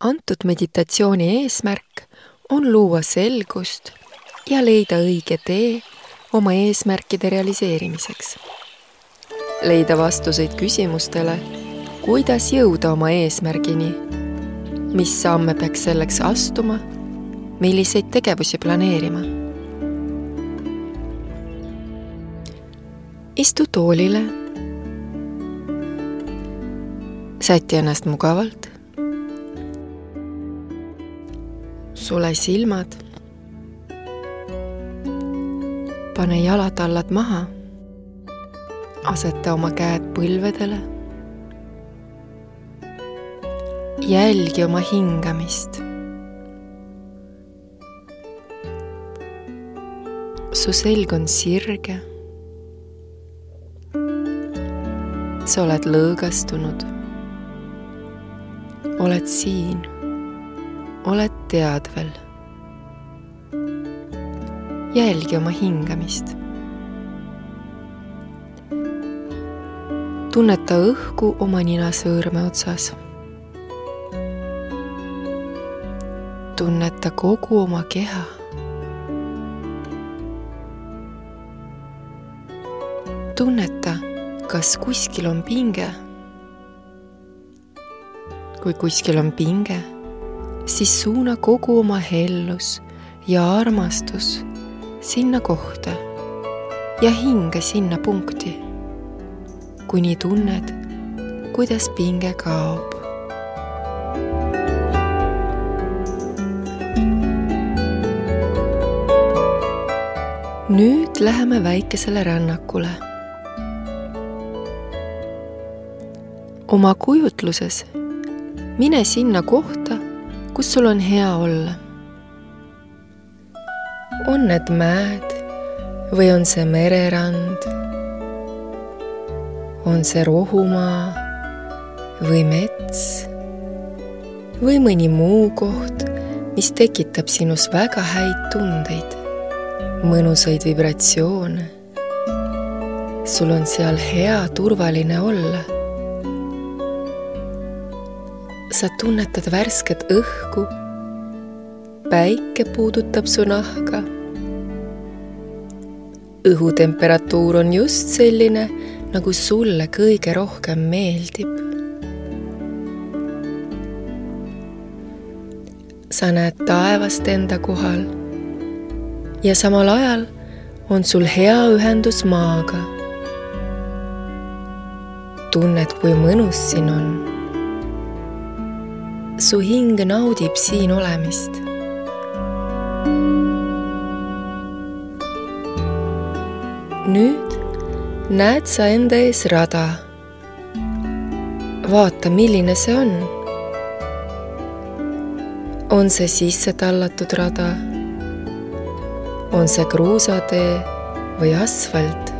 antud meditatsiooni eesmärk on luua selgust ja leida õige tee oma eesmärkide realiseerimiseks. leida vastuseid küsimustele, kuidas jõuda oma eesmärgini, mis samme peaks selleks astuma, milliseid tegevusi planeerima. istu toolile. säti ennast mugavalt. Sule silmad pane jalatallad maha. aseta oma käed põlvedele. jälgi oma hingamist. su selg on sirge. sa oled lõõgastunud. oled siin, oled teadvel jälgi oma hingamist. tunneta õhku oma ninasõõrme otsas. tunneta kogu oma keha. tunneta, kas kuskil on pinge. kui kuskil on pinge, siis suuna kogu oma hellus ja armastus sinna kohta ja hinga sinna punkti, kuni tunned, kuidas pinge kaob. nüüd läheme väikesele rännakule. oma kujutluses mine sinna kohta, kus sul on hea olla on need mäed või on see mererand? on see rohumaa või mets või mõni muu koht, mis tekitab sinus väga häid tundeid, mõnusaid vibratsioone. sul on seal hea turvaline olla. Sa tunnetad värsket õhku päike puudutab su nahka õhutemperatuur on just selline, nagu sulle kõige rohkem meeldib. sa näed taevast enda kohal ja samal ajal on sul hea ühendus maaga. tunned, kui mõnus siin on. Su hing naudib siin olemist nüüd näed sa enda ees rada. vaata, milline see on. on see sisse tallatud rada? on see kruusatee või asfalt?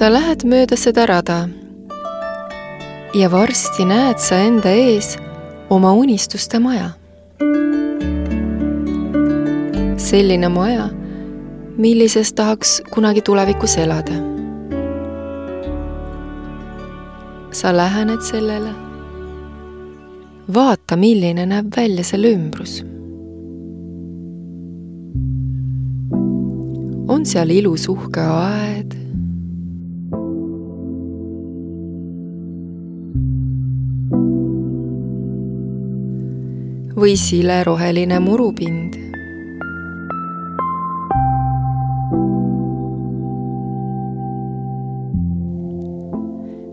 Sa lähed mööda seda rada ja varsti näed sa enda ees oma unistuste maja. selline maja, millises tahaks kunagi tulevikus elada. sa lähened sellele. vaata, milline näeb välja selle ümbrus. on seal ilus uhke aed või sileroheline murupind.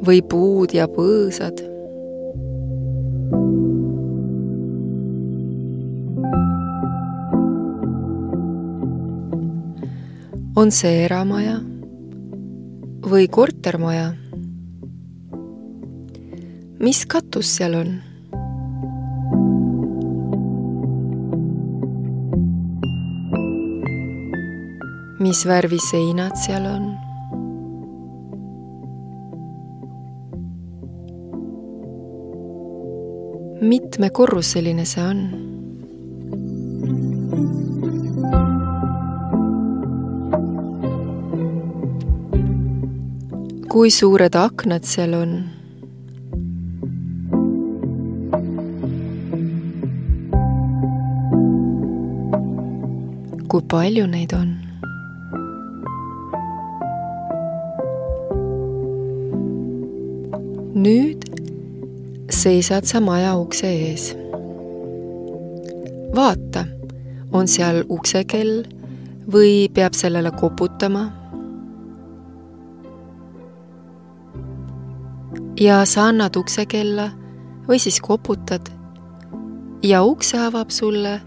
või puud ja põõsad. on see eramaja või kortermaja? mis katus seal on? Mis värvi seinad seal on. mitmekorruseline see on? kui suured aknad seal on? kui palju neid on? Nüüd seisad sa maja ukse ees. vaata, on seal uksekell või peab sellele koputama. ja sa annad uksekella või siis koputad ja ukse avab sulle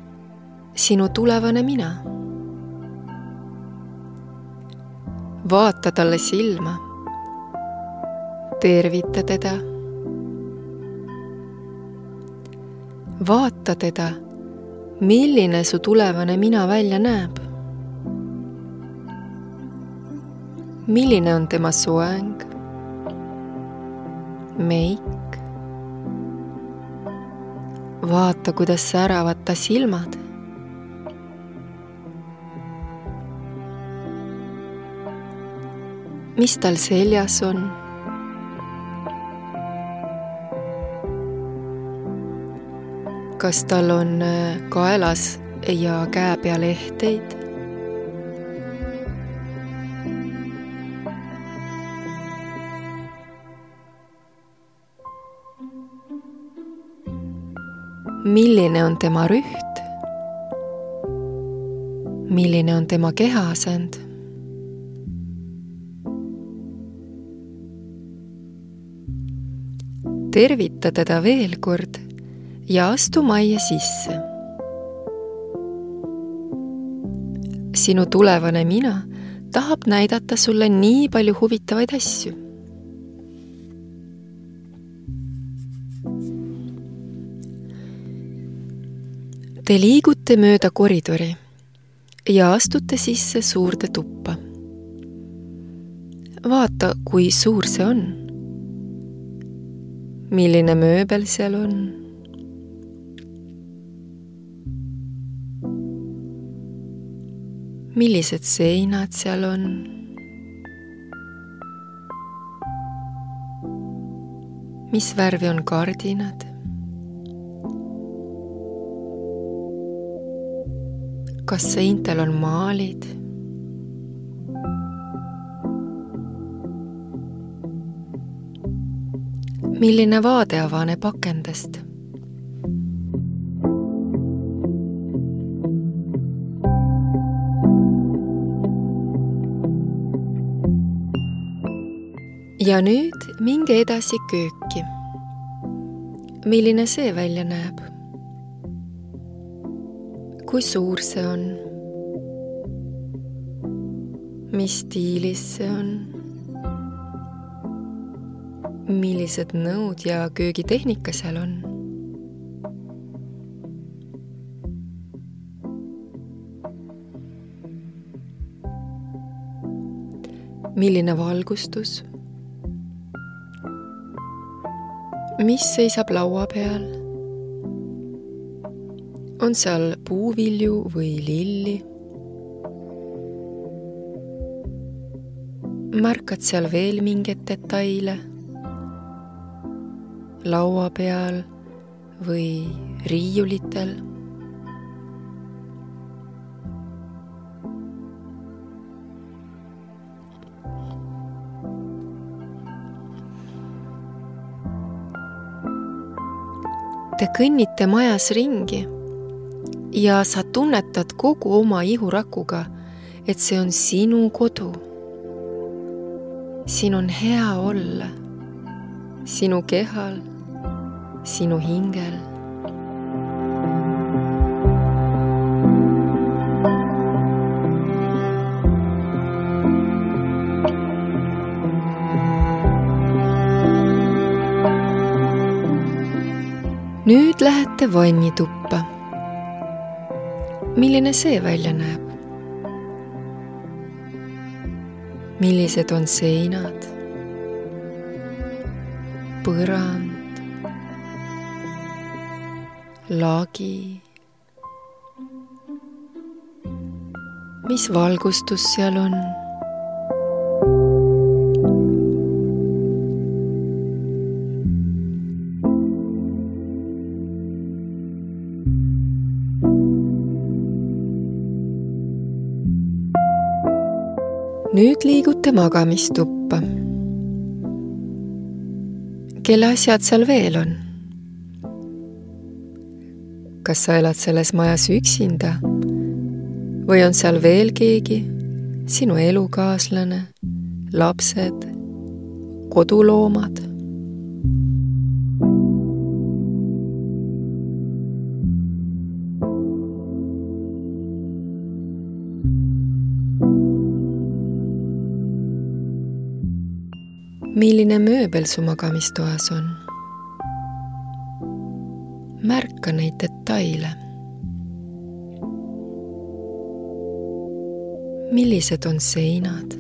sinu tulevane mina. vaata talle silma tervita teda. vaata teda, milline su tulevane mina välja näeb. milline on tema soeng, meik. vaata, kuidas säravad ta silmad. mis tal seljas on kas tal on äh, kaelas ja käe peal ehteid? milline on tema rüht? milline on tema kehaasend? tervita teda veel kord ja astu majja sisse. sinu tulevane mina tahab näidata sulle nii palju huvitavaid asju. Te liigute mööda koridori ja astute sisse suurde tuppa. vaata, kui suur see on. milline mööbel seal on millised seinad seal on. mis värvi on kardinad? kas seintel on maalid? milline vaade avaneb akendest ja nüüd minge edasi kööki. milline see välja näeb? kui suur see on? mis stiilis see on? millised nõud ja köögitehnika seal on? milline valgustus mis seisab laua peal? on seal puuvilju või lilli? märkad seal veel mingeid detaile? laua peal või riiulitel kõnnite majas ringi. Ja sa tunnetad kogu oma ihurakuga, et see on sinu kodu. siin on hea olla, sinu kehal, sinu hingel nüüd lähete vannituppa. milline see välja näeb? millised on seinad, põrand, lagi. mis valgustus seal on? Nüüd liigute magamistuppa. kelle asjad seal veel on? kas sa elad selles majas üksinda või on seal veel keegi, sinu elukaaslane, lapsed, koduloomad? Milline mööbel su magamistoas on? märka neid detaile. millised on seinad?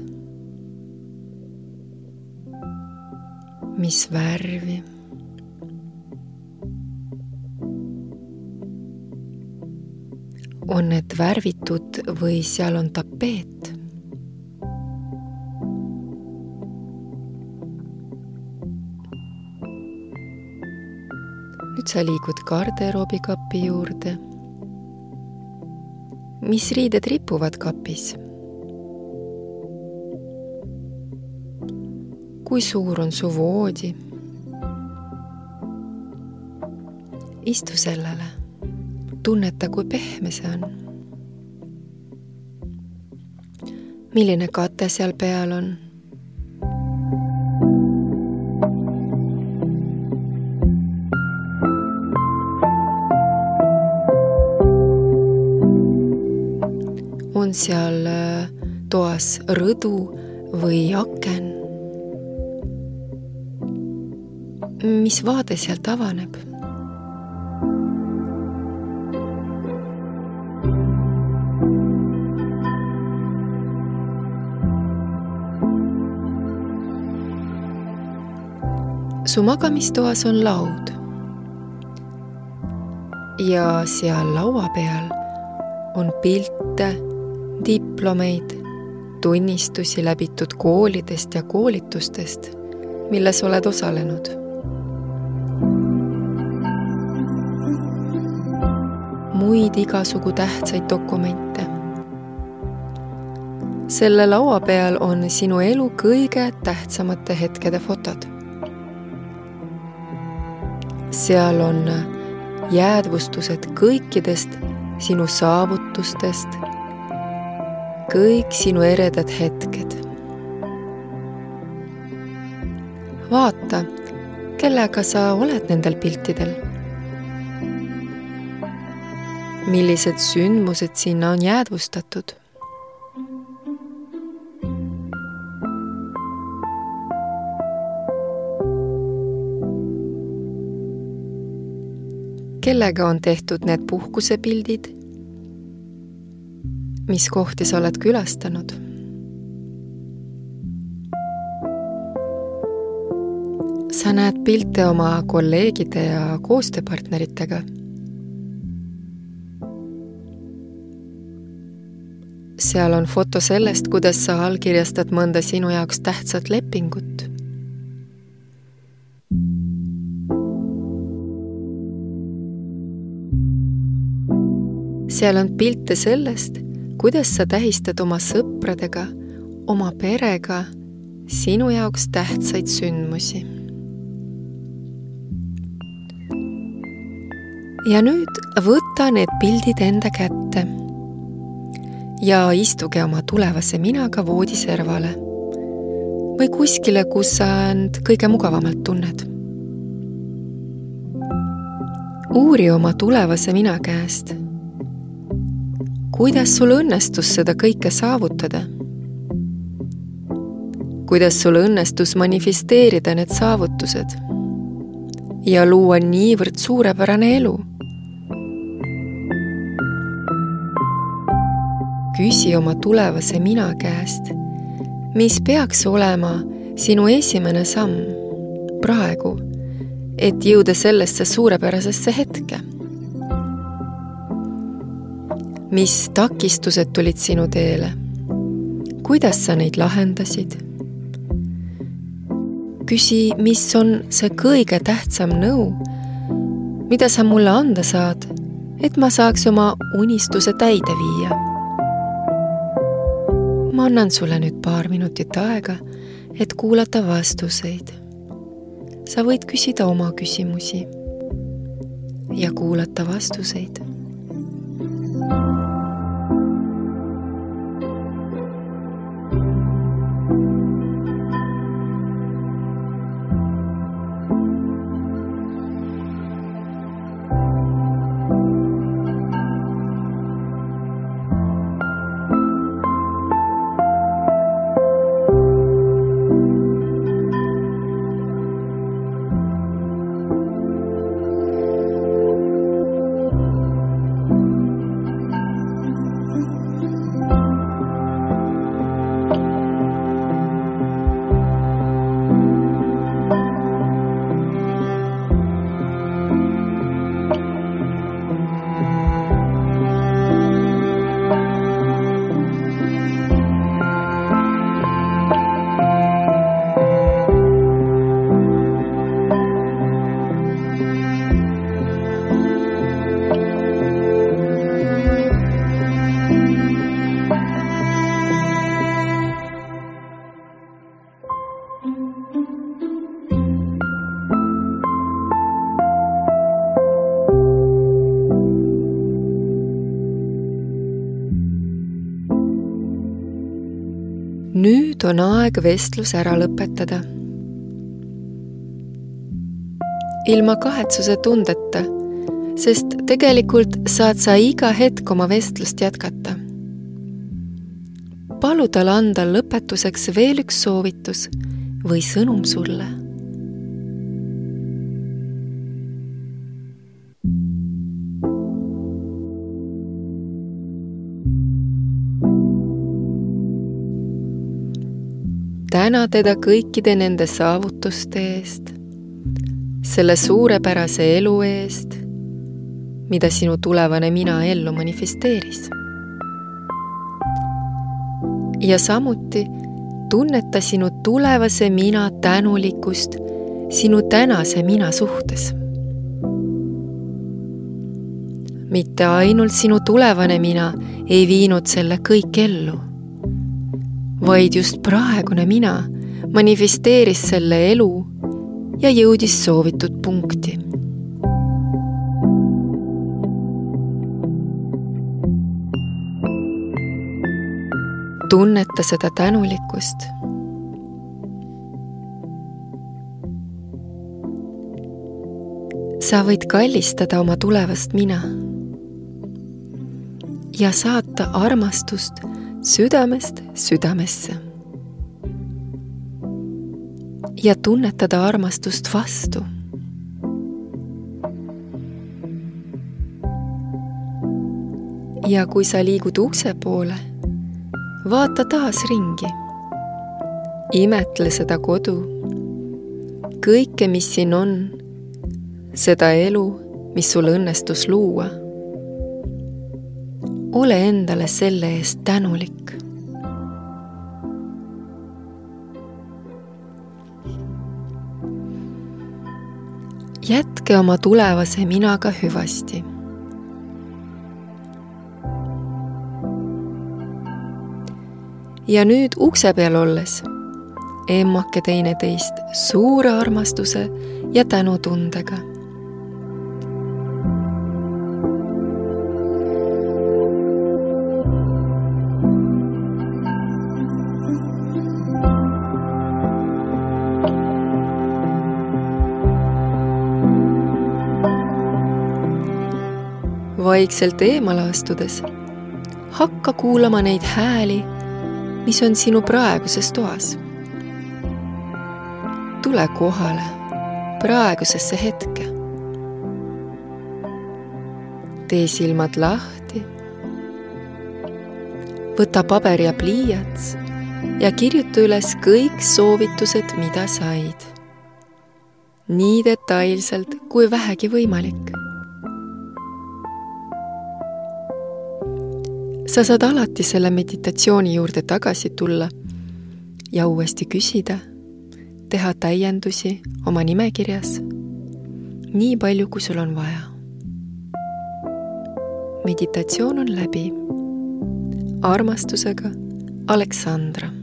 mis värvi? on need värvitud või seal on tapeet? Nüüd sa liigud garderoobikapi juurde. mis riided ripuvad kapis? kui suur on su voodi? istu sellele, tunneta, kui pehme see on. milline kate seal peal on on seal äh, toas rõdu või aken. mis vaade sealt avaneb? su magamistoas on laud ja seal laua peal on pilte diplomeid, tunnistusi läbitud koolidest ja koolitustest, milles oled osalenud. muid igasugu tähtsaid dokumente. selle laua peal on sinu elu kõige tähtsamate hetkede fotod. seal on jäädvustused kõikidest sinu saavutustest kõik sinu eredad hetked. vaata, kellega sa oled nendel piltidel. millised sündmused sinna on jäädvustatud kellega on tehtud need puhkusepildid mis kohti sa oled külastanud? sa näed pilte oma kolleegide ja koostööpartneritega. seal on foto sellest, kuidas sa allkirjastad mõnda sinu jaoks tähtsat lepingut seal on pilte sellest, kuidas sa tähistad oma sõpradega, oma perega sinu jaoks tähtsaid sündmusi. ja nüüd võta need pildid enda kätte ja istuge oma tulevase minaga voodiservale või kuskile, kus sa end kõige mugavamalt tunned. uuri oma tulevase mina käest kuidas sul õnnestus seda kõike saavutada? kuidas sul õnnestus manifesteerida need saavutused ja luua niivõrd suurepärane elu? küsi oma tulevase mina käest, mis peaks olema sinu esimene samm praegu, et jõuda sellesse suurepärasesse hetke mis takistused tulid sinu teele? kuidas sa neid lahendasid? küsi, mis on see kõige tähtsam nõu, mida sa mulle anda saad, et ma saaks oma unistuse täide viia. ma annan sulle nüüd paar minutit aega, et kuulata vastuseid. sa võid küsida oma küsimusi ja kuulata vastuseid nüüd on aeg vestlus ära lõpetada. ilma kahetsuse tundeta, sest tegelikult saad sa iga hetk oma vestlust jätkata. palu tal anda lõpetuseks veel üks soovitus või sõnum sulle täna teda kõikide nende saavutuste eest, selle suurepärase elu eest, mida sinu tulevane mina ellu manifesteeris. ja samuti tunneta sinu tulevase mina tänulikkust sinu tänase mina suhtes. mitte ainult sinu tulevane mina ei viinud selle kõik ellu vaid just praegune mina manifesteeris selle elu ja jõudis soovitud punkti. tunneta seda tänulikkust. sa võid kallistada oma tulevast mina ja saata armastust südamest südamesse. ja tunnetada armastust vastu. ja kui sa liigud ukse poole, vaata taas ringi. imetle seda kodu, kõike, mis siin on, seda elu, mis sul õnnestus luua ole endale selle eest tänulik. jätke oma tulevase minaga hüvasti. ja nüüd ukse peal olles emmake teineteist suure armastuse ja tänutundega vaikselt eemale astudes hakka kuulama neid hääli, mis on sinu praeguses toas. tule kohale praegusesse hetke. tee silmad lahti. võta paber ja pliiats ja kirjuta üles kõik soovitused, mida said. nii detailselt kui vähegi võimalik sa saad alati selle meditatsiooni juurde tagasi tulla ja uuesti küsida, teha täiendusi oma nimekirjas, nii palju, kui sul on vaja. meditatsioon on läbi. armastusega, Aleksandra